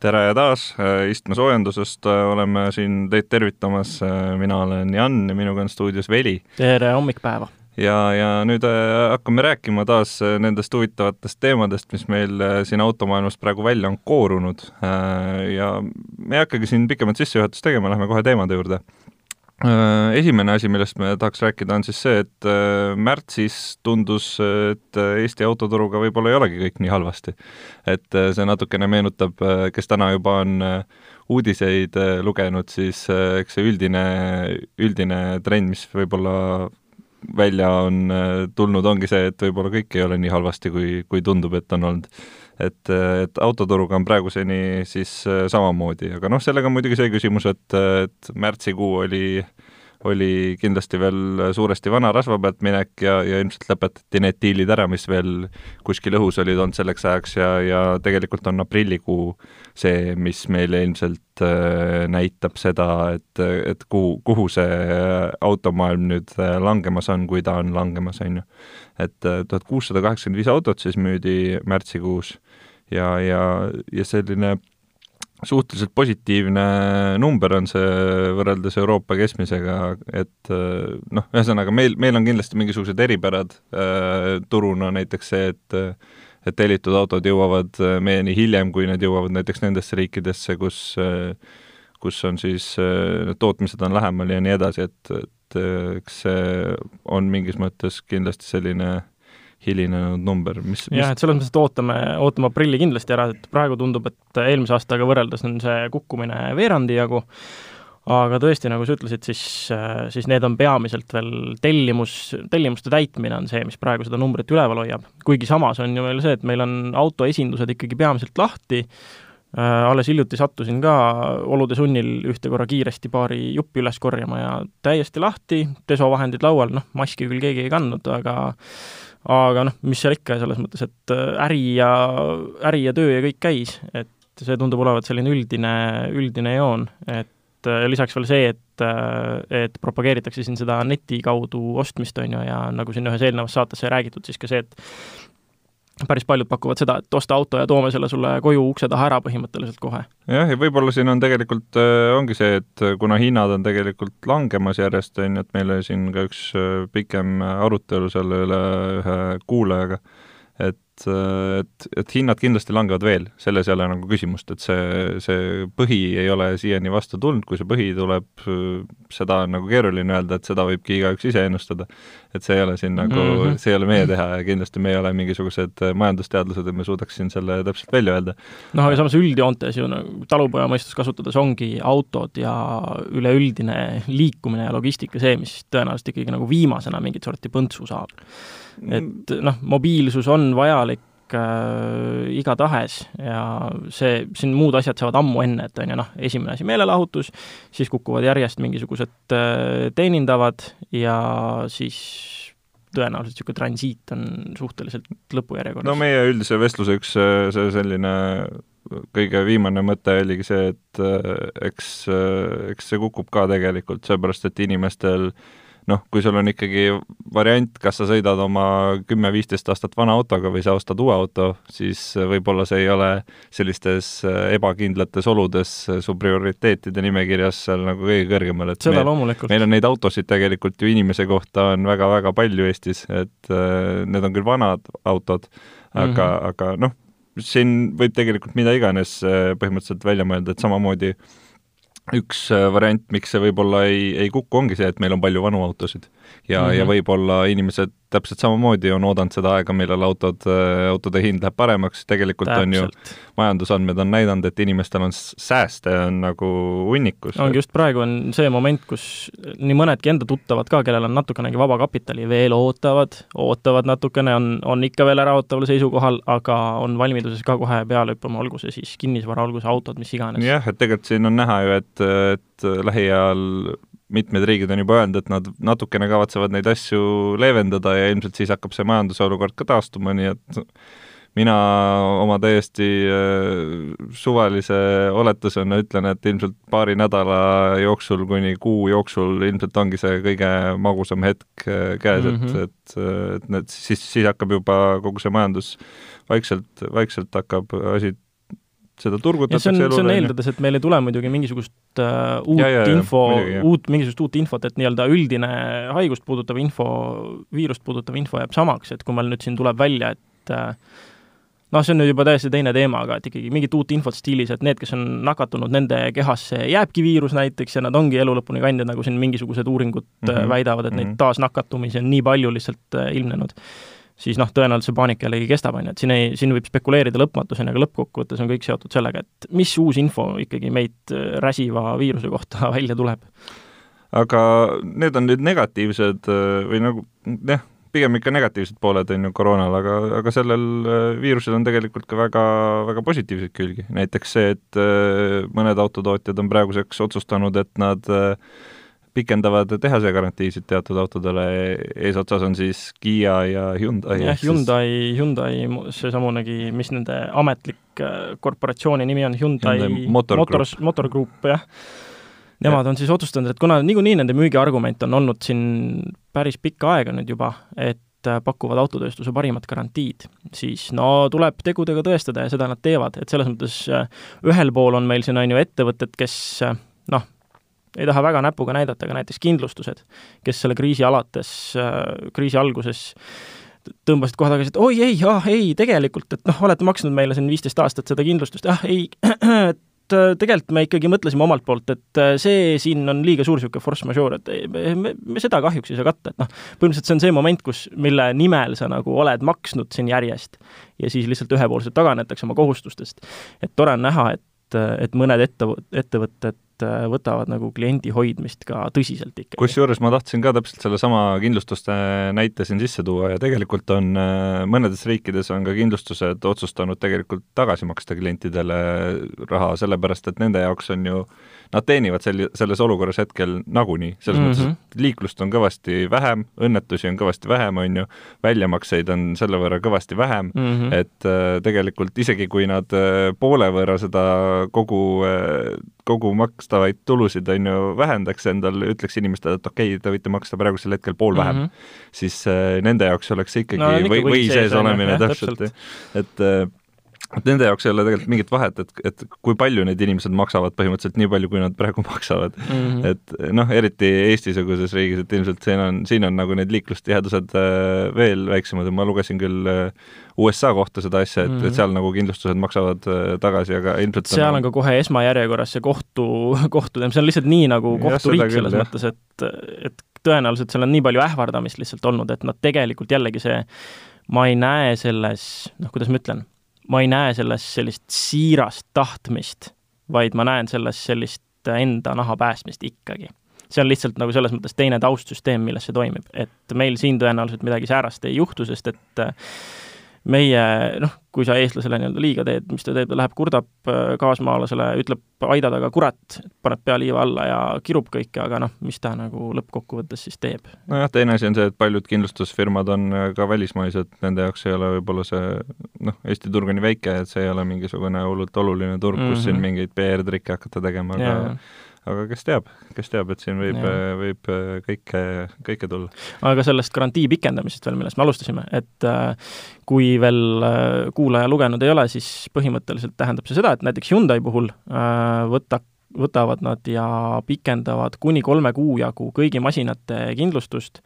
tere taas äh, istmesoojendusest, äh, oleme siin teid tervitamas, äh, mina olen Jan ja minuga on stuudios Veli. tere hommikpäeva! ja, ja nüüd hakkame rääkima taas nendest huvitavatest teemadest, mis meil siin automaailmas praegu välja on koorunud. ja me ei hakkagi siin pikemat sissejuhatust tegema, lähme kohe teemade juurde esimene asi, millest me tahaks rääkida, on siis see, et äh, märtsis tundus, et äh, Eesti autoturuga võib-olla ei olegi kõik nii halvasti. et see natukene meenutab, kes täna juba on uudiseid lugenud, siis eks see üldine, üldine trend, mis võib-olla välja on tulnud, ongi see, et võib-olla kõik ei ole nii halvasti, kui, kui tundub, et on olnud et, et autoturuga on praeguseni siis äh, samamoodi, aga noh, sellega on muidugi see küsimus, et, et märtsikuu oli oli kindlasti veel suuresti vana rasva pealt minek ja, ja ilmselt lõpetati need diilid ära, mis veel kuskil õhus olid olnud selleks ajaks ja, ja tegelikult on aprillikuu see, mis meile ilmselt äh, näitab seda, et, et kuhu, kuhu see automaailm nüüd äh, langemas on, kui ta on langemas, on ju. et äh, tuhat kuussada kaheksakümmend viis autot siis müüdi märtsikuus ja, ja, ja selline suhteliselt positiivne number on see võrreldes Euroopa keskmisega, et noh, ühesõnaga meil, meil on kindlasti mingisugused eripärad äh, turuna, näiteks see, et et tellitud autod jõuavad meieni hiljem, kui need jõuavad näiteks nendesse riikidesse, kus kus on siis, need tootmised on lähemal ja nii edasi, et, et eks see on mingis mõttes kindlasti selline hilinenud number, mis, mis jah, et selles mõttes, et ootame, ootame aprilli kindlasti ära, et praegu tundub, et eelmise aastaga võrreldes on see kukkumine veerandi jagu, aga tõesti, nagu sa ütlesid, siis, siis need on peamiselt veel tellimus, tellimuste täitmine on see, mis praegu seda numbrit üleval hoiab. kuigi samas on ju veel see, et meil on autoesindused ikkagi peamiselt lahti, alles hiljuti sattusin ka olude sunnil ühte korra kiiresti paari juppi üles korjama ja täiesti lahti, desovahendid laual, noh, maski küll keegi ei kandnud, aga aga noh, mis seal ikka, selles mõttes, et äh, äri ja, äri ja töö ja kõik käis, et see tundub olevat selline üldine, üldine joon, et äh, lisaks veel see, et, äh, et propageeritakse siin seda neti kaudu ostmist, on ju, ja nagu siin ühes eelnevas saates sai räägitud, siis ka see, et päris paljud pakuvad seda, et osta auto ja toome selle sulle koju ukse taha ära põhimõtteliselt kohe. jah, ja võib-olla siin on tegelikult äh,, ongi see, et kuna hinnad on tegelikult langemas järjest, on ju, et meil oli siin ka üks äh, pikem arutelu selle üle ühe kuulajaga, et et, et hinnad kindlasti langevad veel, selles ei ole nagu küsimust, et see, see põhi ei ole siiani vastu tulnud, kui see põhi tuleb, seda on nagu keeruline öelda, et seda võibki igaüks ise ennustada. Et see ei ole siin nagu mm, -hmm. see ei ole meie teha ja kindlasti me ei ole mingisugused majandusteadlased, et me suudaks siin selle täpselt välja öelda. noh, aga samas üldjoontes ju nagu talupoja mõistus kasutades ongi autod ja üleüldine liikumine ja logistika see, mis tõenäoliselt ikkagi nagu viimasena mingit sorti põntsu saab et noh, mobiilsus on vajalik äh, igatahes ja see, siin muud asjad saavad ammu enne, et on ju noh, esimene asi meelelahutus, siis kukuvad järjest mingisugused äh, teenindavad ja siis tõenäoliselt niisugune transiit on suhteliselt lõpujärjekorras. no meie üldise vestluse üks äh, see selline kõige viimane mõte oligi see, et äh, eks, äh, eks see kukub ka tegelikult, sellepärast et inimestel äh, noh, kui sul on ikkagi variant, kas sa sõidad oma kümme-viisteist aastat vana autoga või sa ostad uue auto, siis võib-olla see ei ole sellistes äh, ebakindlates oludes su prioriteetide nimekirjas seal nagu kõige kõrgemal, et seda loomulikult. meil on neid autosid tegelikult ju inimese kohta on väga-väga palju Eestis, et äh, need on küll vanad autod, aga mm, -hmm. aga noh, siin võib tegelikult mida iganes äh, põhimõtteliselt välja mõelda, et samamoodi äh, üks äh, variant, miks see võib-olla ei, ei kuku, ongi see, et meil on palju vanu autosid. Ja mm, -hmm. ja võib-olla inimesed täpselt samamoodi on oodanud seda aega, millal autod, autode hind läheb paremaks, tegelikult täpselt. on ju, majandusandmed on näidanud, et inimestel on sääste on nagu hunnikus. ongi just praegu on see moment, kus nii mõnedki enda tuttavad ka, kellel on natukenegi vaba kapitali, veel ootavad, ootavad natukene, on, on ikka veel äraootaval seisukohal, aga on valmiduses ka kohe peale hüppama, olgu see siis kinnisvara, olgu see autod, mis iganes. jah, et tegelikult siin on näha ju, et, et lähiajal mitmed riigid on juba öelnud, et nad natukene kavatsevad neid asju leevendada ja ilmselt siis hakkab see majanduse olukord ka taastuma, nii et mina oma täiesti äh, suvalise oletusena ütlen, et ilmselt paari nädala jooksul kuni kuu jooksul ilmselt ongi see kõige magusam hetk äh, käes mm, -hmm. et, et, et need siis, siis hakkab juba kogu see majandus vaikselt, vaikselt hakkab asi seda turgutatakse elule. see on eeldades, et meil ei tule muidugi mingisugust uh, uut ja, ja, info, uut, mingisugust uut infot, et nii-öelda üldine haigust puudutav info, viirust puudutav info jääb samaks, et kui meil nüüd siin tuleb välja, et uh, noh, see on nüüd juba täiesti teine teema, aga et ikkagi mingit uut infot stiilis, et need, kes on nakatunud, nende kehasse jääbki viirus näiteks ja nad ongi elu lõpuni kandjad, nagu siin mingisugused uuringud mm -hmm. väidavad, et mm -hmm. neid mhm. taasnakatumisi on nii palju lihtsalt ilmnenud siis noh, tõenäoliselt see paanika jällegi kestab, on ju, et siin ei, siin võib spekuleerida lõpmatuseni, aga lõppkokkuvõttes on kõik seotud sellega, et mis uus info ikkagi meid äh, räsiva viiruse kohta välja tuleb. aga need on nüüd negatiivsed äh, või nagu jah, pigem ikka negatiivsed pooled on ju koroonal, aga, aga sellel äh, viirusel on tegelikult ka väga, väga positiivseid külgi, näiteks see, et mõned autotootjad on praeguseks otsustanud, et nad äh, pikendavad tehase garantiisid teatud autodele, eesotsas on siis Kiia ja Hyundai. jah, Hyundai, Hyundai, seesamunegi, mis nende ametlik äh, korporatsiooni nimi on, Hyundai, Hyundai Motor, Motors, Motor Group, jah. Nemad ja. on siis otsustanud, et kuna niikuinii nende müügiargument on olnud siin päris pikka aega nüüd juba, et äh, pakuvad autotööstuse parimat garantiid, siis no tuleb tegudega tõestada ja seda nad teevad, et selles mõttes äh, ühel pool on meil siin, on ju, ettevõtted, kes noh, ei taha väga näpuga näidata, aga näiteks kindlustused, kes selle kriisi alates, äh, kriisi alguses tõmbasid kohe tagasi, et oi ei, ah ei, tegelikult, et noh, olete maksnud meile siin viisteist aastat seda kindlustust, ah ei, et äh, tegelikult me ikkagi mõtlesime omalt poolt, et äh, see siin on liiga suur niisugune force majeure, et me, me, me seda kahjuks ei saa katta, et noh, põhimõtteliselt see on see moment, kus, mille nimel sa nagu oled maksnud siin järjest ja siis lihtsalt ühepoolselt taganetakse oma kohustustest. et tore on näha, et, et mõned ette, ettevõtted Äh, võtavad nagu kliendi hoidmist ka tõsiselt ikkagi. kusjuures ma tahtsin ka täpselt sellesama kindlustuste näite siin sisse tuua ja tegelikult on äh, mõnedes riikides on ka kindlustused otsustanud tegelikult tagasi maksta klientidele raha, sellepärast et nende jaoks on ju nad teenivad sel-, selles olukorras hetkel nagunii, selles mm -hmm. mõttes, et liiklust on kõvasti vähem, õnnetusi on kõvasti vähem, on ju, väljamakseid on selle võrra kõvasti vähem mm, -hmm. et äh, tegelikult isegi, kui nad äh, poole võrra seda kogu äh, kogu makstavaid tulusid, on ju, vähendaks endal, ütleks inimestele, et okei okay,, te võite maksta praegusel hetkel pool vähem mm, -hmm. siis äh, nende jaoks oleks ikkagi no, või, või sees olemine täpselt, et äh, et nende jaoks ei ole tegelikult mingit vahet, et, et kui palju need inimesed maksavad, põhimõtteliselt nii palju, kui nad praegu maksavad mm. -hmm. et noh, eriti Eesti-suguses riigis, et ilmselt siin on, siin on nagu need liiklustihedused äh, veel väiksemad ja ma lugesin küll äh, USA kohta seda asja, et mm, -hmm. et mhm. seal nagu kindlustused maksavad äh, tagasi, aga ilmselt seal on, on ka kohe esmajärjekorras see kohtu, kohtu, see on lihtsalt nii nagu kohturiik selles küll, mõttes, et, et tõenäoliselt seal on nii palju ähvardamist lihtsalt olnud, et nad tegelikult jällegi see, ma ei näe selles, noh, kuidas ma ütlen ma ei näe selles sellist siirast tahtmist, vaid ma näen selles sellist enda naha päästmist ikkagi. see on lihtsalt nagu selles mõttes teine taustsüsteem, milles see toimib, et meil siin tõenäoliselt midagi säärast ei juhtu, sest et meie noh, kui sa eestlasele nii-öelda liiga teed, mis ta teeb, ta läheb, kurdab äh, kaasmaalasele, ütleb aida taga kurat, paneb pea liiva alla ja kirub kõike, aga noh, mis ta nagu lõppkokkuvõttes siis teeb? nojah, teine asi on see, et paljud kindlustusfirmad on äh, ka välismaised, nende jaoks ei ole võib-olla see noh, Eesti turg on nii väike, et see ei ole mingisugune hullult oluline turg mm, -hmm. kus siin mhm. mingeid PR-trikke hakata tegema, aga yeah aga kes teab, kes teab, et siin võib, võib äh, kõike, kõike tulla. aga sellest garantii pikendamisest veel, millest me alustasime, et äh, kui veel äh, kuulaja lugenud ei ole, siis põhimõtteliselt tähendab see seda, et näiteks Hyundai puhul võta, võtavad nad ja pikendavad kuni kolme kuu jagu kõigi masinate kindlustust,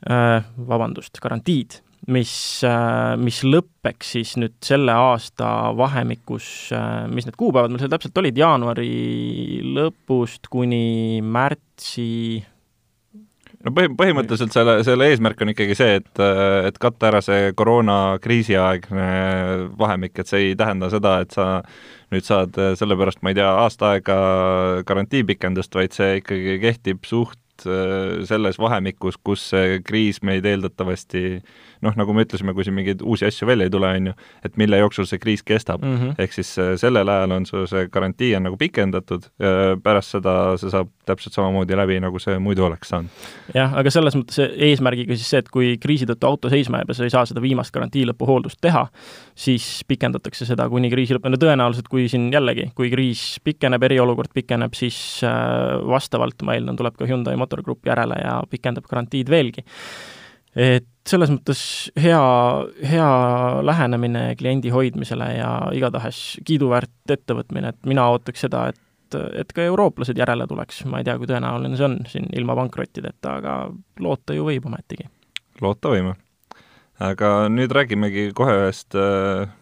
vabandust, garantiid mis, äh, mis lõpeks siis nüüd selle aasta vahemikus, äh, mis need kuupäevad meil seal täpselt olid, jaanuari lõpust kuni märtsi no põhi, põhimõtteliselt selle, selle eesmärk on ikkagi see, et, et katta ära see koroonakriisi aegne vahemik, et see ei tähenda seda, et sa nüüd saad sellepärast, ma ei tea, aasta aega garantiipikendust, vaid see ikkagi kehtib suht selles vahemikus, kus see kriis meid eeldatavasti noh, nagu me ütlesime, kui siin mingeid uusi asju välja ei tule, on ju, et mille jooksul see kriis kestab mm. -hmm. ehk siis äh, sellel ajal on su see garantii on nagu pikendatud, pärast seda see saab täpselt samamoodi läbi, nagu see muidu oleks saanud. jah, aga selles mõttes eesmärgiga siis see, et kui kriisi tõttu auto seisma jääb ja sa ei saa seda viimast garantii lõpuhooldust teha, siis pikendatakse seda kuni kriisi lõpuni, no tõenäoliselt kui siin jällegi, kui kriis pikeneb, eriolukord pikeneb, siis äh, vastavalt, ma eeldan, tuleb ka Hyundai Motor Group järele ja pikendab garantiid veelgi et selles mõttes hea, hea lähenemine kliendi hoidmisele ja igatahes kiiduväärt ettevõtmine, et mina ootaks seda, et, et ka eurooplased järele tuleks, ma ei tea, kui tõenäoline see on siin ilma pankrottideta, aga loota ju võib ometigi. loota võime. aga nüüd räägimegi kohe ühest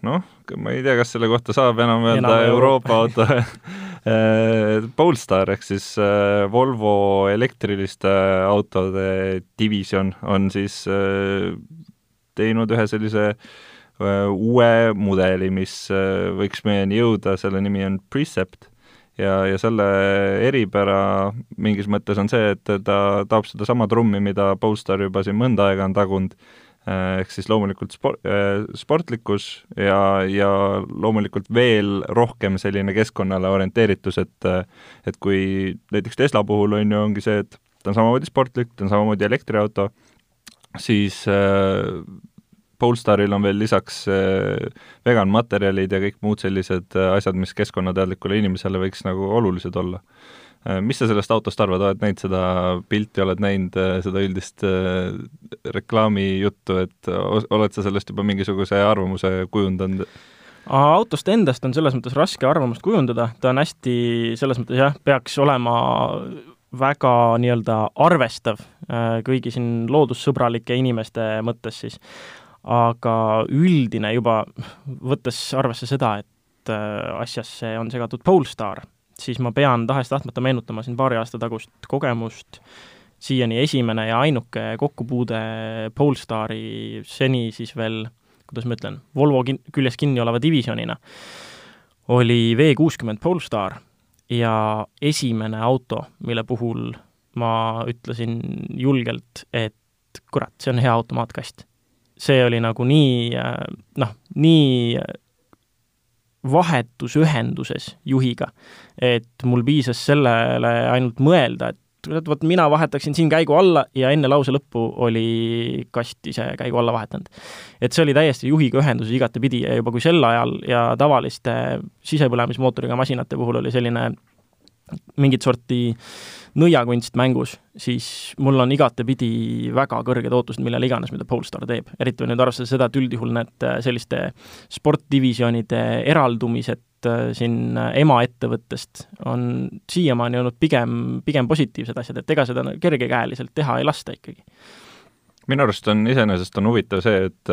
noh, ma ei tea, kas selle kohta saab enam öelda Euroopa auto Äh, Polestar ehk siis äh, Volvo elektriliste autode divisjon on siis äh, teinud ühe sellise uue mudeli, mis võiks meieni jõuda, selle nimi on Precept ja, ja selle eripära mingis mõttes on see, et ta tahab sedasama trummi, mida Polestar juba siin mõnda aega on tagunud Äh, ehk siis loomulikult sport, äh, sportlikkus ja, ja loomulikult veel rohkem selline keskkonnale orienteeritus, et et kui näiteks Tesla puhul on ju, ongi see, et ta on samamoodi sportlik, ta on samamoodi elektriauto, siis äh, Polestaril on veel lisaks äh, veganmaterjalid ja kõik muud sellised äh, asjad, mis keskkonnateadlikule inimesele võiks nagu olulised olla Äh, mis sa sellest autost arvad, oled näinud seda pilti, oled näinud seda üldist reklaamijuttu, et oled sa sellest juba mingisuguse arvamuse kujundanud? autost endast on selles mõttes raske arvamust kujundada, ta on hästi, selles mõttes jah, peaks olema väga nii-öelda arvestav kõigi siin loodussõbralike inimeste mõttes siis. Aga üldine juba, võttes arvesse seda, et asjasse on segatud Polestar siis ma pean tahes-tahtmata meenutama siin paari aasta tagust kogemust, siiani esimene ja ainuke kokkupuude Polestari seni siis veel, kuidas ma ütlen, Volvo kin-, küljes kinni oleva divisjonina, oli V kuuskümmend Polestar ja esimene auto, mille puhul ma ütlesin julgelt, et kurat, see on hea automaatkast. See oli nagu nii noh, nii vahetus ühenduses juhiga. et mul piisas sellele ainult mõelda, et vot mina vahetaksin siin käigu alla ja enne lause lõppu oli kast ise käigu alla vahetanud. et see oli täiesti juhiga ühenduses igatepidi ja juba kui sel ajal ja tavaliste sisepõlemismootoriga masinate puhul oli selline mingit sorti nõiakunst mängus, siis mul on igatepidi väga kõrged ootused millele iganes, mida Polestar teeb. eriti nüüd arvestades seda, et üldjuhul need äh, selliste sportdivisjonide eraldumised äh, siin äh, emaettevõttest on siiamaani olnud pigem, pigem positiivsed asjad, et ega seda kergekäeliselt teha ei lasta ikkagi minu arust on iseenesest on huvitav see, et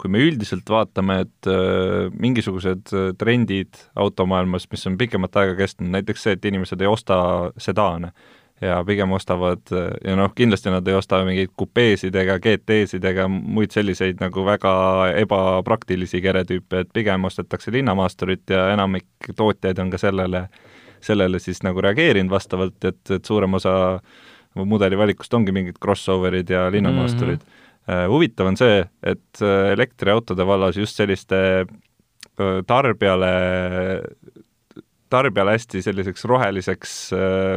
kui me üldiselt vaatame, et äh, mingisugused äh, trendid automaailmas, mis on pikemat aega kestnud, näiteks see, et inimesed ei osta sedaane ja pigem ostavad ja noh, kindlasti nad ei osta mingeid kupeesid ega GT-sid ega muid selliseid nagu väga ebapraktilisi keretüüpe, et pigem ostetakse linnamaasturit ja enamik tootjaid on ka sellele, sellele siis nagu reageerinud vastavalt, et, et suurem osa mudeli valikust ongi mingid crossover'id ja linnamaasturid mm. -hmm huvitav on see, et äh, elektriautode vallas just selliste äh, tarbijale, tarbijale hästi selliseks roheliseks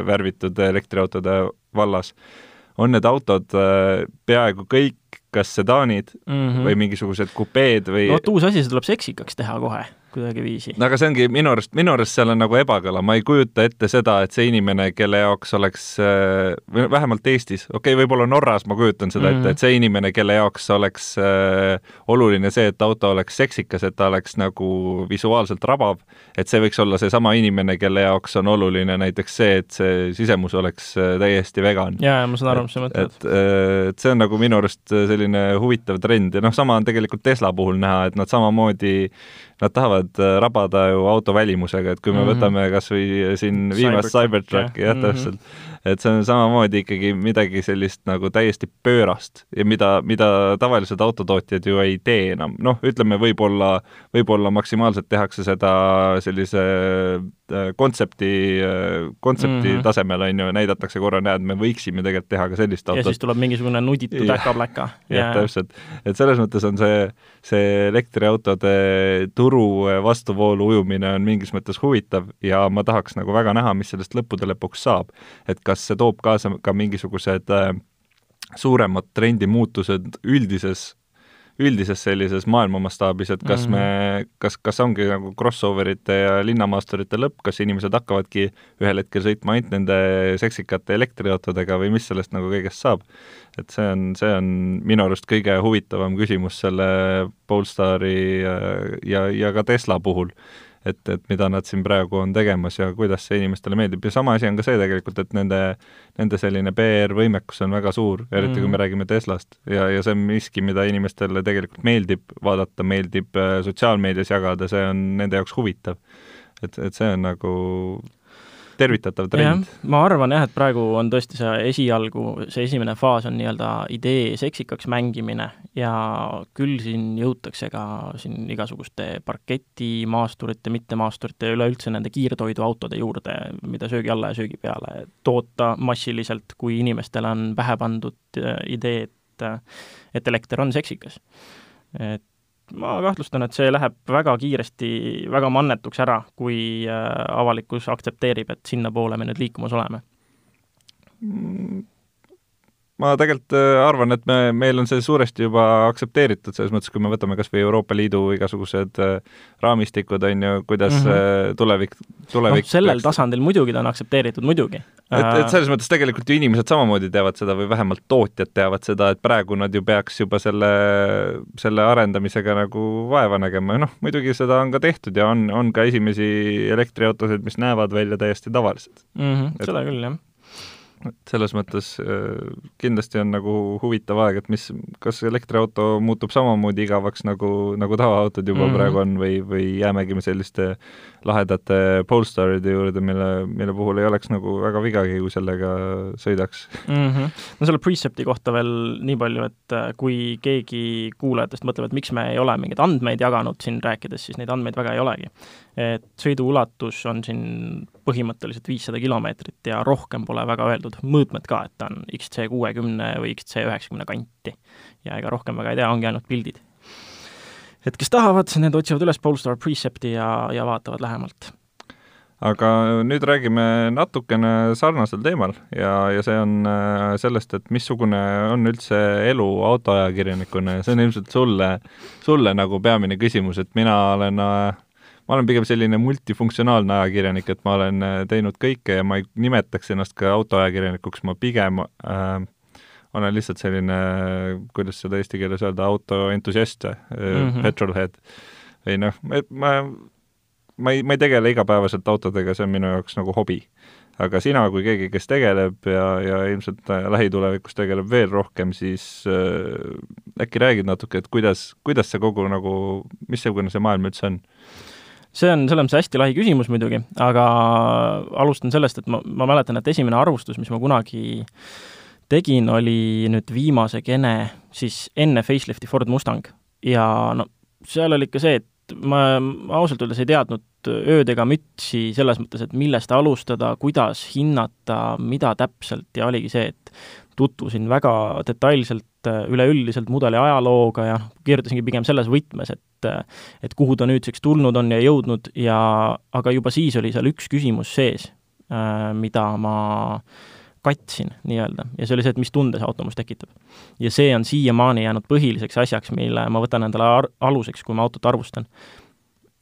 värvitud elektriautode vallas on need autod peaaegu kõik kas sedaanid mm -hmm. või mingisugused kupeed või no vot, uus asi, see tuleb seksikaks teha kohe kuidagiviisi. no aga see ongi minu arust, minu arust seal on nagu ebakõla, ma ei kujuta ette seda, et see inimene, kelle jaoks oleks, äh, või vähemalt Eestis, okei okay,, võib-olla Norras ma kujutan seda mm ette, et see inimene, kelle jaoks oleks äh, oluline see, et auto oleks seksikas, et ta oleks nagu visuaalselt rabav, et see võiks olla seesama inimene, kelle jaoks on oluline näiteks see, et see sisemus oleks äh, täiesti vegan. jaa, ma saan aru, mis sa mõtled. et, äh, et see on nagu minu arust selline huvitav trend ja noh, sama on tegelikult Tesla puhul näha, et nad samamoodi, nad tahavad äh, rabada ju auto välimusega, et kui me mm -hmm. võtame kas või siin viimast Cybertrucki, jah, täpselt. mm, -hmm et see on samamoodi ikkagi midagi sellist nagu täiesti pöörast ja mida, mida tavalised autotootjad ju ei tee enam. noh, ütleme võib-olla, võib-olla maksimaalselt tehakse seda sellise äh, kontsepti, äh, kontsepti mm -hmm. tasemel, on ju, näidatakse korra, näed, me võiksime tegelikult teha ka sellist autot. ja siis tuleb mingisugune nuditu täkapläka. jah, täpselt. et selles mõttes on see, see elektriautode turu vastuvoolu ujumine on mingis mõttes huvitav ja ma tahaks nagu väga näha, mis sellest lõppude lõpuks saab. et kas see toob kaasa ka mingisugused äh, suuremad trendimuutused üldises, üldises sellises maailma mastaabis, et kas mm -hmm. me, kas, kas ongi nagu crossoverite ja linnamaasturite lõpp, kas inimesed hakkavadki ühel hetkel sõitma ainult nende seksikate elektriautodega või mis sellest nagu kõigest saab? et see on, see on minu arust kõige huvitavam küsimus selle Polestari ja, ja, ja ka Tesla puhul et, et mida nad siin praegu on tegemas ja kuidas see inimestele meeldib ja sama asi on ka see tegelikult, et nende, nende selline PR-võimekus on väga suur, eriti mm. kui me mm. räägime Teslast ja, ja see on miski, mida inimestele tegelikult meeldib vaadata, meeldib äh, sotsiaalmeedias jagada, see on nende jaoks huvitav. et, et see on nagu tervitatav trend. ma arvan jah, et praegu on tõesti see esialgu, see esimene faas on nii-öelda idee seksikaks mängimine ja küll siin jõutakse ka siin igasuguste parketimaasturite, mittemaasturite ja üleüldse nende kiirtoiduautode juurde, mida söögi alla ja söögi peale toota massiliselt, kui inimestele on pähe pandud äh, idee, et et elekter on seksikas. et ma kahtlustan, et see läheb väga kiiresti väga mannetuks ära, kui äh, avalikkus aktsepteerib, et sinnapoole me nüüd liikumas oleme. Mm ma tegelikult äh, arvan, et me, meil on see suuresti juba aktsepteeritud, selles mõttes, kui me võtame kas või Euroopa Liidu igasugused äh, raamistikud, on ju, kuidas mm -hmm. tulevik, tulevik no, sellel peaks... tasandil muidugi ta on aktsepteeritud, muidugi. et, et selles mõttes tegelikult ju inimesed samamoodi teavad seda või vähemalt tootjad teavad seda, et praegu nad ju peaks juba selle, selle arendamisega nagu vaeva nägema ja noh, muidugi seda on ka tehtud ja on, on ka esimesi elektriautosid, mis näevad välja täiesti tavalised mm. -hmm, et, seda küll, jah et selles mõttes äh, kindlasti on nagu huvitav aeg, et mis, kas elektriauto muutub samamoodi igavaks, nagu, nagu tavaautod juba mm -hmm. praegu on või, või jäämegi me selliste lahedate Polestaride juurde, mille, mille puhul ei oleks nagu väga vigagi, kui sellega sõidaks mm. -hmm. no selle Precepti kohta veel nii palju, et äh, kui keegi kuulajatest mõtleb, et miks me ei ole mingeid andmeid jaganud siin rääkides, siis neid andmeid väga ei olegi. et sõidu ulatus on siin põhimõtteliselt viissada kilomeetrit ja rohkem pole väga öeldud, mõõtmed ka, et ta on XC kuuekümne või XC üheksakümne kanti. ja ega rohkem väga ei tea, ongi ainult pildid et kes tahavad, need otsivad üles Polestar Precepti ja, ja vaatavad lähemalt. aga nüüd räägime natukene sarnasel teemal ja, ja see on äh, sellest, et missugune on üldse elu autoajakirjanikuna ja see on ilmselt sulle, sulle nagu peamine küsimus, et mina olen äh, ma olen pigem selline multifunktsionaalne ajakirjanik, et ma olen äh, teinud kõike ja ma ei nimetaks ennast ka autoajakirjanikuks, ma pigem äh, olen lihtsalt selline, kuidas seda eesti keeles öelda, autoentusiast mm, -hmm. petrolhead. või noh, ma, ma ei, ma ei tegele igapäevaselt autodega, see on minu jaoks nagu hobi. aga sina kui keegi, kes tegeleb ja, ja ilmselt lähitulevikus tegeleb veel rohkem, siis äh, äkki räägid natuke, et kuidas, kuidas see kogu nagu, missugune see maailm üldse on? See on selles mõttes hästi lai küsimus muidugi, aga alustan sellest, et ma, ma mäletan, et esimene arvustus, mis ma kunagi tegin, oli nüüd viimase gene siis enne facelifti Ford Mustang. Ja no seal oli ikka see, et ma ausalt öeldes ei teadnud ööd ega mütsi selles mõttes, et millest alustada, kuidas hinnata, mida täpselt ja oligi see, et tutvusin väga detailselt üleüldiselt mudeli ajalooga ja kirjutasingi pigem selles võtmes, et et kuhu ta nüüdseks tulnud on ja jõudnud ja aga juba siis oli seal üks küsimus sees, mida ma äh, katsin nii-öelda ja see oli see, et mis tunde see auto minus tekitab. ja see on siiamaani jäänud põhiliseks asjaks, mille ma võtan endale ar-, aluseks, kui ma autot arvustan.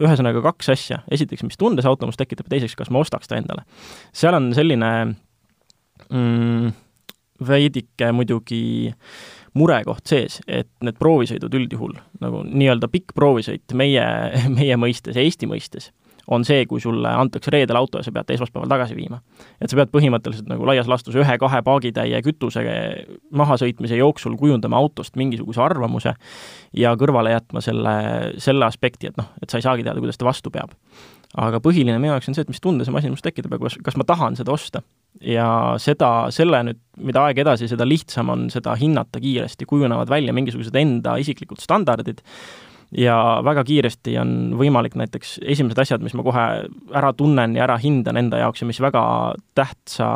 ühesõnaga kaks asja, esiteks, mis tunde see auto minus tekitab ja teiseks, kas ma ostaks ta endale. seal on selline mm, veidike muidugi murekoht sees, et need proovisõidud üldjuhul, nagu nii-öelda pikk proovisõit meie, meie mõistes, Eesti mõistes, on see, kui sulle antakse reedel auto ja sa pead ta esmaspäeval tagasi viima. et sa pead põhimõtteliselt nagu laias laastus ühe-kahe paagitäie kütuse mahasõitmise jooksul kujundama autost mingisuguse arvamuse ja kõrvale jätma selle, selle aspekti, et noh, et sa ei saagi teada, kuidas ta vastu peab. Aga põhiline minu jaoks on see, et mis tunde see masin minus tekitab ja kas, kas ma tahan seda osta. ja seda, selle nüüd, mida aeg edasi, seda lihtsam on seda hinnata kiiresti, kujunevad välja mingisugused enda isiklikud standardid, ja väga kiiresti on võimalik näiteks esimesed asjad, mis ma kohe ära tunnen ja ära hindan enda jaoks ja mis väga tähtsa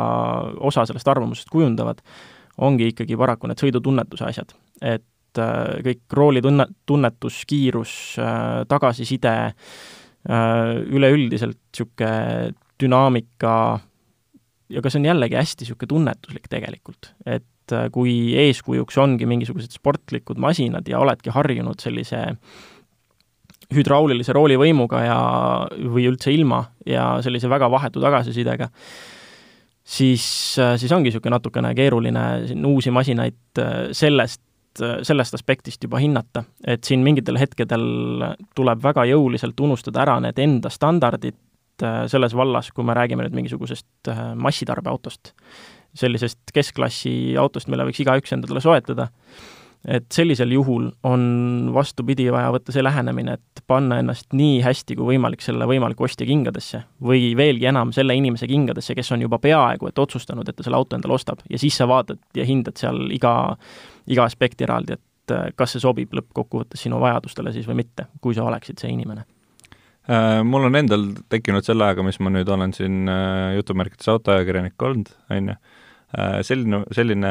osa sellest arvamusest kujundavad, ongi ikkagi paraku need sõidutunnetuse asjad. et äh, kõik roolitunne, tunnetus, kiirus, äh, tagasiside, äh, üleüldiselt niisugune dünaamika ja ka see on jällegi hästi niisugune tunnetuslik tegelikult, et kui eeskujuks ongi mingisugused sportlikud masinad ja oledki harjunud sellise hüdraulilise roolivõimuga ja, või üldse ilma ja sellise väga vahetu tagasisidega, siis, siis ongi niisugune natukene keeruline siin uusi masinaid sellest, sellest aspektist juba hinnata, et siin mingitel hetkedel tuleb väga jõuliselt unustada ära need enda standardid selles vallas, kui me räägime nüüd mingisugusest massitarbeautost, sellisest keskklassi autost, mille võiks igaüks endale soetada et sellisel juhul on vastupidi vaja võtta see lähenemine, et panna ennast nii hästi kui võimalik selle võimaliku ostja kingadesse või veelgi enam selle inimese kingadesse, kes on juba peaaegu et otsustanud, et ta selle auto endale ostab. Ja siis sa vaatad ja hindad seal iga, iga aspekti eraldi, et äh, kas see sobib lõppkokkuvõttes sinu vajadustele siis või mitte, kui sa oleksid see inimene. Äh, mul on endal tekkinud selle ajaga, mis ma nüüd olen siin äh, jutumärkides autoajakirjanik olnud, on ju, selline, selline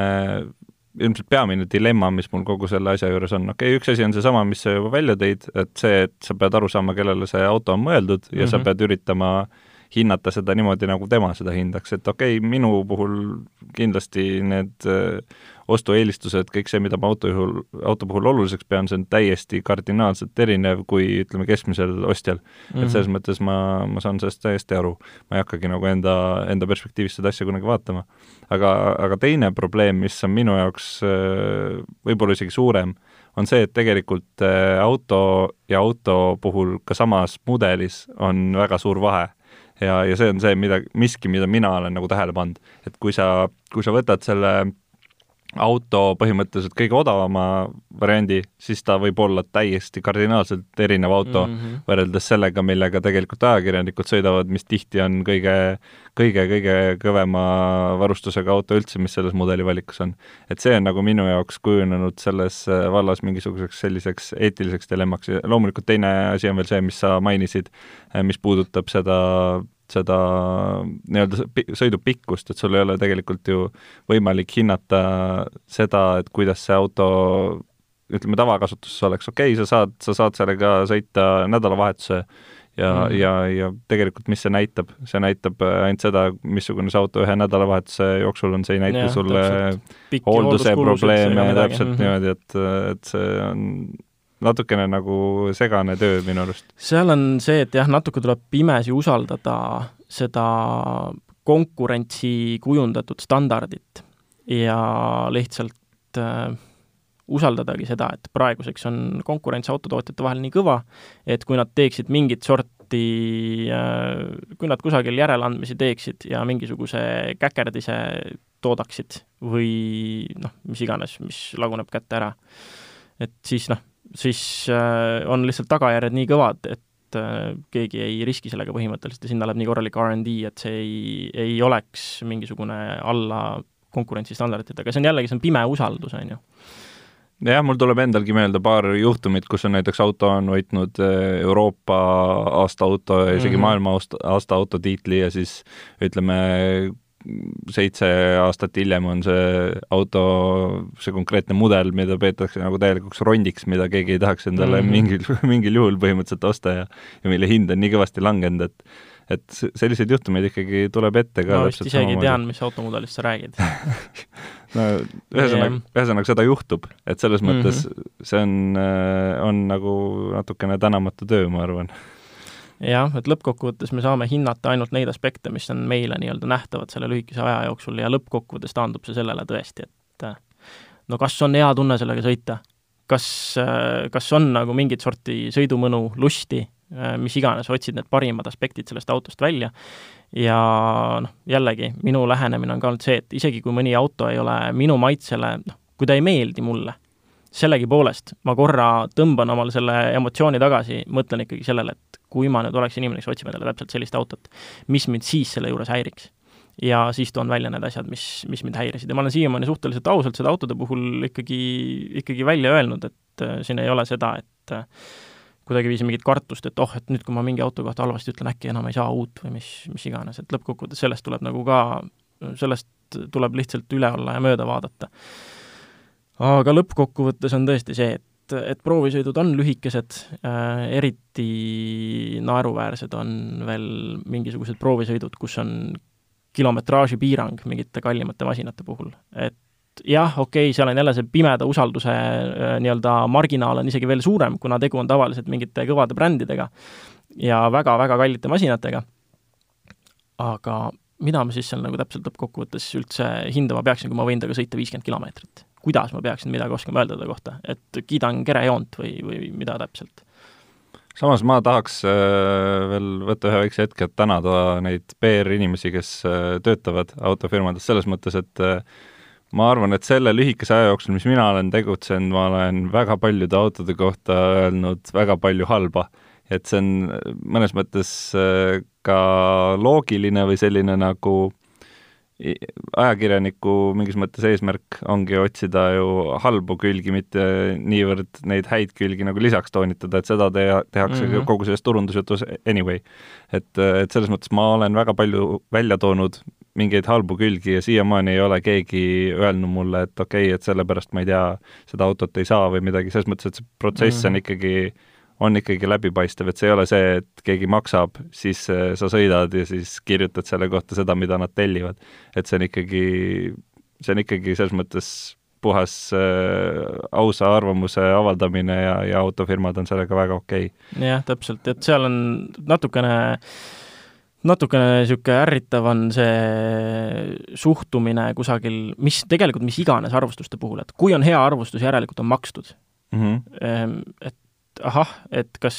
ilmselt peamine dilemma, mis mul kogu selle asja juures on, okei okay,, üks asi on seesama, mis sa juba välja tõid, et see, et sa pead aru saama, kellele see auto on mõeldud ja mm -hmm. sa mhm. pead üritama hinnata seda niimoodi, nagu tema seda hindaks, et okei okay,, minu puhul kindlasti need äh, ostueelistused, kõik see, mida ma auto juhul, auto puhul oluliseks pean, see on täiesti kardinaalselt erinev kui ütleme, keskmisel ostjal mm. -hmm. et selles mhm. mõttes ma, ma saan sellest täiesti aru. ma ei hakkagi nagu enda, enda perspektiivist seda asja kunagi vaatama aga, aga teine probleem, mis on minu jaoks äh, võib-olla isegi suurem, on see, et tegelikult äh, auto ja auto puhul ka samas mudelis on väga suur vahe. Ja, ja see on see, mida, miski, mida mina olen nagu tähele pannud, et kui sa, kui sa võtad selle auto põhimõtteliselt kõige odavama variandi, siis ta võib olla täiesti kardinaalselt erinev auto mm -hmm. võrreldes sellega, millega tegelikult ajakirjanikud sõidavad, mis tihti on kõige, kõige, kõige kõvema varustusega auto üldse, mis selles mudelivalikus on. et see on nagu minu jaoks kujunenud selles vallas mingisuguseks selliseks eetiliseks dilemmaks ja loomulikult teine asi on veel see, mis sa mainisid, mis puudutab seda seda nii-öelda sõidu pikkust, et sul ei ole tegelikult ju võimalik hinnata seda, et kuidas see auto ütleme, tavakasutuses oleks okei okay,, sa saad, sa saad sellega sõita nädalavahetuse ja mm, -hmm. ja, ja tegelikult mis see näitab, see näitab ainult seda, missugune see auto ühe nädalavahetuse jooksul on, see ei näita ja, sulle hoolduse probleeme täpselt mm -hmm. niimoodi, et, et see on natukene nagu segane töö minu arust. seal on see, et jah, natuke tuleb pimesi usaldada seda konkurentsi kujundatud standardit ja lihtsalt äh, usaldadagi seda, et praeguseks on konkurents autotootjate vahel nii kõva, et kui nad teeksid mingit sorti äh,, kui nad kusagil järeleandmisi teeksid ja mingisuguse käkerdise toodaksid või noh, mis iganes, mis laguneb kätte ära, et siis noh, siis äh, on lihtsalt tagajärjed nii kõvad, et äh, keegi ei riski sellega põhimõtteliselt ja sinna läheb nii korralik RD, et see ei, ei oleks mingisugune alla konkurentsistandarditega, see on jällegi, see on pime usaldus, on ju jah, mul tuleb endalgi meelde paar juhtumit, kus on näiteks auto on võitnud äh, Euroopa aasta auto ja isegi mm -hmm. maailma aasta auto tiitli ja siis ütleme, seitse aastat hiljem on see auto, see konkreetne mudel, mida peetakse nagu täielikuks rondiks, mida keegi ei tahaks endale mm -hmm. mingil, mingil juhul põhimõtteliselt osta ja ja mille hind on nii kõvasti langenud, et et selliseid juhtumeid ikkagi tuleb ette ka ma vist isegi samamoodi. tean, mis automudelist sa räägid no ühesõnaga, ühesõnaga seda juhtub, et selles mõttes mm -hmm. see on, äh, on nagu natukene tänamatu töö, ma arvan jah, et lõppkokkuvõttes me saame hinnata ainult neid aspekte, mis on meile nii-öelda nähtavad selle lühikese aja jooksul ja lõppkokkuvõttes taandub see sellele tõesti, et no kas on hea tunne sellega sõita, kas, kas on nagu mingit sorti sõidumõnu, lusti, mis iganes, otsid need parimad aspektid sellest autost välja? Ja noh, jällegi, minu lähenemine on ka olnud see, et isegi kui mõni auto ei ole minu maitsele, noh, kui ta ei meeldi mulle, sellegipoolest ma korra tõmban omal selle emotsiooni tagasi, mõtlen ikkagi sellele, et kui ma nüüd oleks inimene, kes otsib endale täpselt sellist autot, mis mind siis selle juures häiriks. Ja siis toon välja need asjad, mis, mis mind häirisid. Ja ma olen siiamaani suhteliselt ausalt seda autode puhul ikkagi, ikkagi välja öelnud, et äh, siin ei ole seda, et äh, kuidagiviisi mingit kartust, et oh, et nüüd, kui ma mingi auto kohta halvasti ütlen, äkki enam ei saa uut või mis, mis iganes, et lõppkokkuvõttes sellest tuleb nagu ka, sellest tuleb lihtsalt üle olla ja mööda vaadata. aga lõppkokkuvõttes on tõesti see, et et proovisõidud on lühikesed äh,, eriti naeruväärsed on veel mingisugused proovisõidud, kus on kilometraaži piirang mingite kallimate masinate puhul, et jah, okei okay,, seal on jälle see pimeda usalduse äh, nii-öelda marginaal on isegi veel suurem, kuna tegu on tavaliselt mingite kõvade brändidega ja väga-väga kallite masinatega, aga mida ma siis seal nagu täpselt lõppkokkuvõttes üldse hindama peaksin, kui ma võin temaga sõita viiskümmend kilomeetrit? Kuidas ma peaksin midagi oskama öelda ta kohta, et kiidan kerejoont või, või mida täpselt? samas ma tahaks äh, veel võtta ühe väikse hetke, et tänada neid PR-inimesi, kes äh, töötavad autofirmades, selles mõttes, et äh, ma arvan, et selle lühikese aja jooksul, mis mina olen tegutsenud, ma olen väga paljude autode kohta öelnud väga palju halba. et see on mõnes mõttes ka loogiline või selline nagu ajakirjaniku mingis mõttes eesmärk ongi otsida ju halbu külgi, mitte niivõrd neid häid külgi nagu lisaks toonitada, et seda te-, tehakse mm -hmm. kogu selles turundusjutus anyway. et, et selles mõttes ma olen väga palju välja toonud mingeid halbu külgi ja siiamaani ei ole keegi öelnud mulle, et okei okay,, et sellepärast ma ei tea, seda autot ei saa või midagi, selles mõttes, et see protsess mm -hmm. on mhm. ikkagi on ikkagi läbipaistev, et see ei ole see, et keegi maksab, siis äh, sa sõidad ja siis kirjutad selle kohta seda, mida nad tellivad. et see on ikkagi, see on ikkagi selles mõttes puhas äh, ausa arvamuse avaldamine ja, ja autofirmad on sellega väga okei okay.. jah, täpselt, et seal on natukene natukene niisugune ärritav on see suhtumine kusagil, mis tegelikult mis iganes arvustuste puhul, et kui on hea arvustus, järelikult on makstud mm. -hmm. Et ahah, et kas,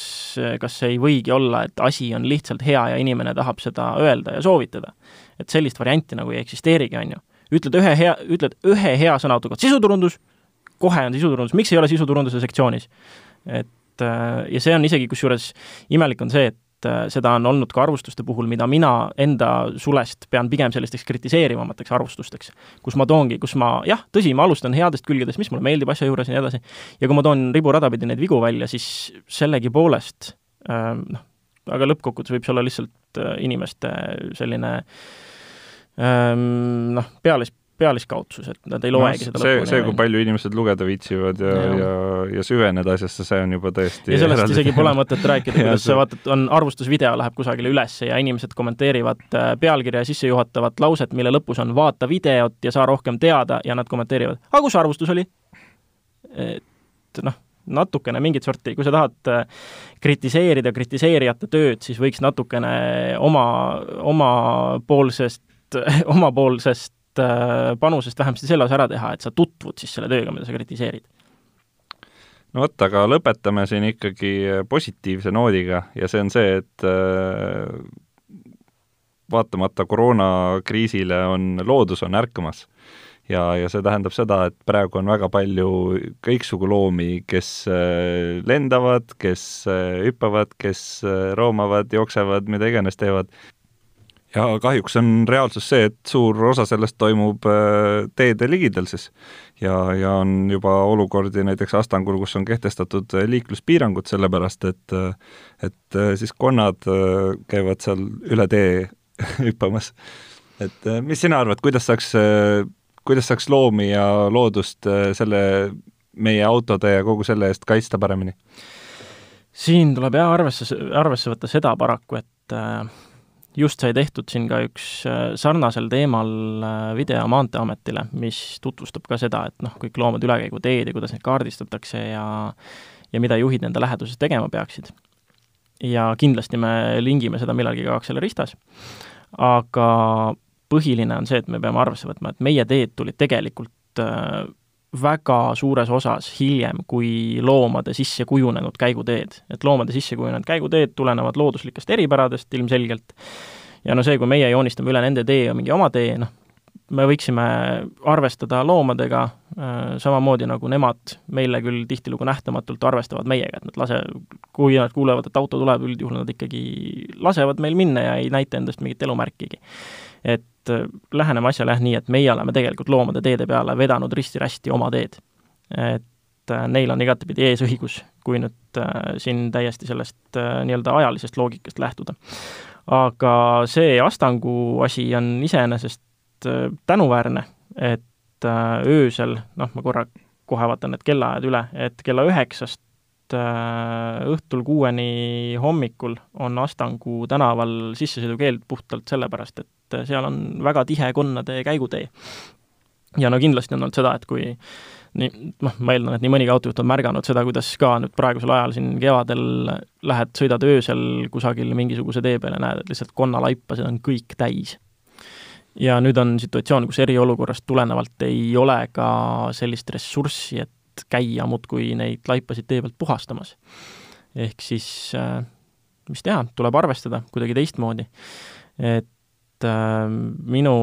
kas ei võigi olla, et asi on lihtsalt hea ja inimene tahab seda öelda ja soovitada. et sellist varianti nagu ei eksisteerigi, on ju. ütled ühe hea, ütled ühe hea sõna auto kohta, sisuturundus, kohe on sisuturundus, miks ei ole sisuturunduse sektsioonis? et ja see on isegi, kusjuures imelik on see, et et äh, seda on olnud ka arvustuste puhul, mida mina enda sulest pean pigem sellisteks kritiseerivamateks arvustusteks. kus ma toongi, kus ma jah, tõsi, ma alustan headest külgedest, mis mulle meeldib asja juures ja nii edasi, ja kui ma toon riburada pidi neid vigu välja, siis sellegipoolest ähm, noh, aga lõppkokkuvõttes võib see olla lihtsalt äh, inimeste selline ähm, noh, pealis, pealiskaudsus, et nad ei loegi no, seda see, see, kui palju inimesed lugeda viitsivad ja, ja, ja, ja süveneda asjasse, see on juba tõesti ja sellest eraldi. isegi pole mõtet rääkida, kuidas sa vaatad, on arvustusvideo läheb kusagile üles ja inimesed kommenteerivad äh, pealkirja sissejuhatavat lauset, mille lõpus on vaata videot ja saa rohkem teada ja nad kommenteerivad, aga kus arvustus oli? et noh, natukene mingit sorti, kui sa tahad äh, kritiseerida kritiseerijate tööd, siis võiks natukene oma, omapoolsest, omapoolsest panusest vähemasti selle osa ära teha, et sa tutvud siis selle tööga, mida sa kritiseerid. no vot, aga lõpetame siin ikkagi positiivse noodiga ja see on see, et äh, vaatamata koroonakriisile on, loodus on ärkamas. ja, ja see tähendab seda, et praegu on väga palju kõiksugu loomi, kes äh, lendavad, kes hüppavad, kes roomavad, jooksevad, mida iganes teevad ja kahjuks on reaalsus see, et suur osa sellest toimub äh, teede ligidal siis. ja, ja on juba olukordi näiteks Astangul, kus on kehtestatud äh, liikluspiirangud, sellepärast et äh, et siis konnad käivad seal üle tee hüppamas. et mis sina arvad, kuidas saaks, kuidas saaks loomi ja loodust selle meie autode ja kogu selle eest kaitsta paremini? siin tuleb jah arvesse, arvesse võtta seda paraku, et äh, just sai tehtud siin ka üks äh, sarnasel teemal äh, video Maanteeametile, mis tutvustab ka seda, et noh, kõik loomad ülekäiguteed ja kuidas neid kaardistatakse ja ja mida juhid nende läheduses tegema peaksid. ja kindlasti me lingime seda millalgi ka Acceleristas, aga põhiline on see, et me peame arvesse võtma, et meie teed tulid tegelikult äh, väga suures osas hiljem kui loomade sisse kujunenud käiguteed. et loomade sisse kujunenud käiguteed tulenevad looduslikest eripäradest ilmselgelt, ja no see, kui meie joonistame üle nende tee mingi oma tee, noh, me võiksime arvestada loomadega äh, samamoodi, nagu nemad meile küll tihtilugu nähtamatult arvestavad meiega, et nad lase, kui nad kuulevad, et auto tuleb, üldjuhul nad ikkagi lasevad meil minna ja ei näita endast mingit elumärkigi. et äh, läheneme asjale jah nii, et meie oleme tegelikult loomade teede peale vedanud risti-rästi oma teed. et äh, neil on igatepidi eesõigus, kui nüüd siin täiesti sellest nii-öelda ajalisest loogikast lähtuda. aga see Astangu asi on iseenesest Äh, tänuväärne, et äh, öösel, noh, ma korra kohe vaatan need kellaajad üle, et kella üheksast äh, õhtul kuueni hommikul on Astangu tänaval sissesõidukeeld puhtalt sellepärast, et seal on väga tihe konnade käigutee. ja no kindlasti on olnud seda, et kui nii, noh, ma eeldan, et nii mõnigi autojuht on märganud seda, kuidas ka nüüd praegusel ajal siin kevadel lähed, sõidad öösel kusagil mingisuguse tee peale, näed, et lihtsalt konnalaipasid on kõik täis ja nüüd on situatsioon, kus eriolukorrast tulenevalt ei ole ka sellist ressurssi, et käia muudkui neid laipasid tee pealt puhastamas. ehk siis äh, mis teha, tuleb arvestada kuidagi teistmoodi. et äh, minu,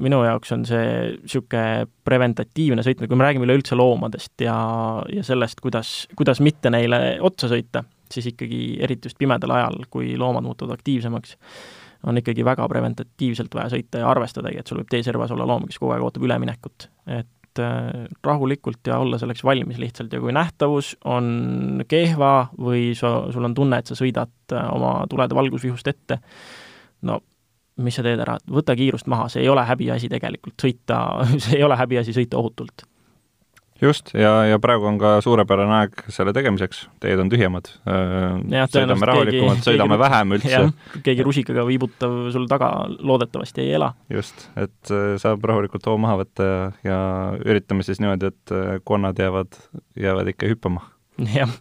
minu jaoks on see niisugune preventatiivne sõitmine, kui me räägime üleüldse loomadest ja, ja sellest, kuidas, kuidas mitte neile otsa sõita, siis ikkagi eriti just pimedal ajal, kui loomad muutuvad aktiivsemaks, on ikkagi väga preventatiivselt vaja sõita ja arvestadagi, et sul võib tee servas olla loom, kes kogu aeg ootab üleminekut. et äh, rahulikult ja olla selleks valmis lihtsalt ja kui nähtavus on kehva või sa, sul on tunne, et sa sõidad äh, oma tulede valgusvihust ette, no mis sa teed ära, võta kiirust maha, see ei ole häbiasi tegelikult sõita, see ei ole häbiasi sõita ohutult just, ja, ja praegu on ka suurepärane aeg selle tegemiseks, teed on tühjemad. sõidame rahulikumalt, sõidame keegi, vähem üldse. keegi rusikaga viibutav sul taga loodetavasti ei ela. just, et saab rahulikult hoo maha võtta ja, ja üritame siis niimoodi, et konnad jäävad, jäävad ikka hüppama. jah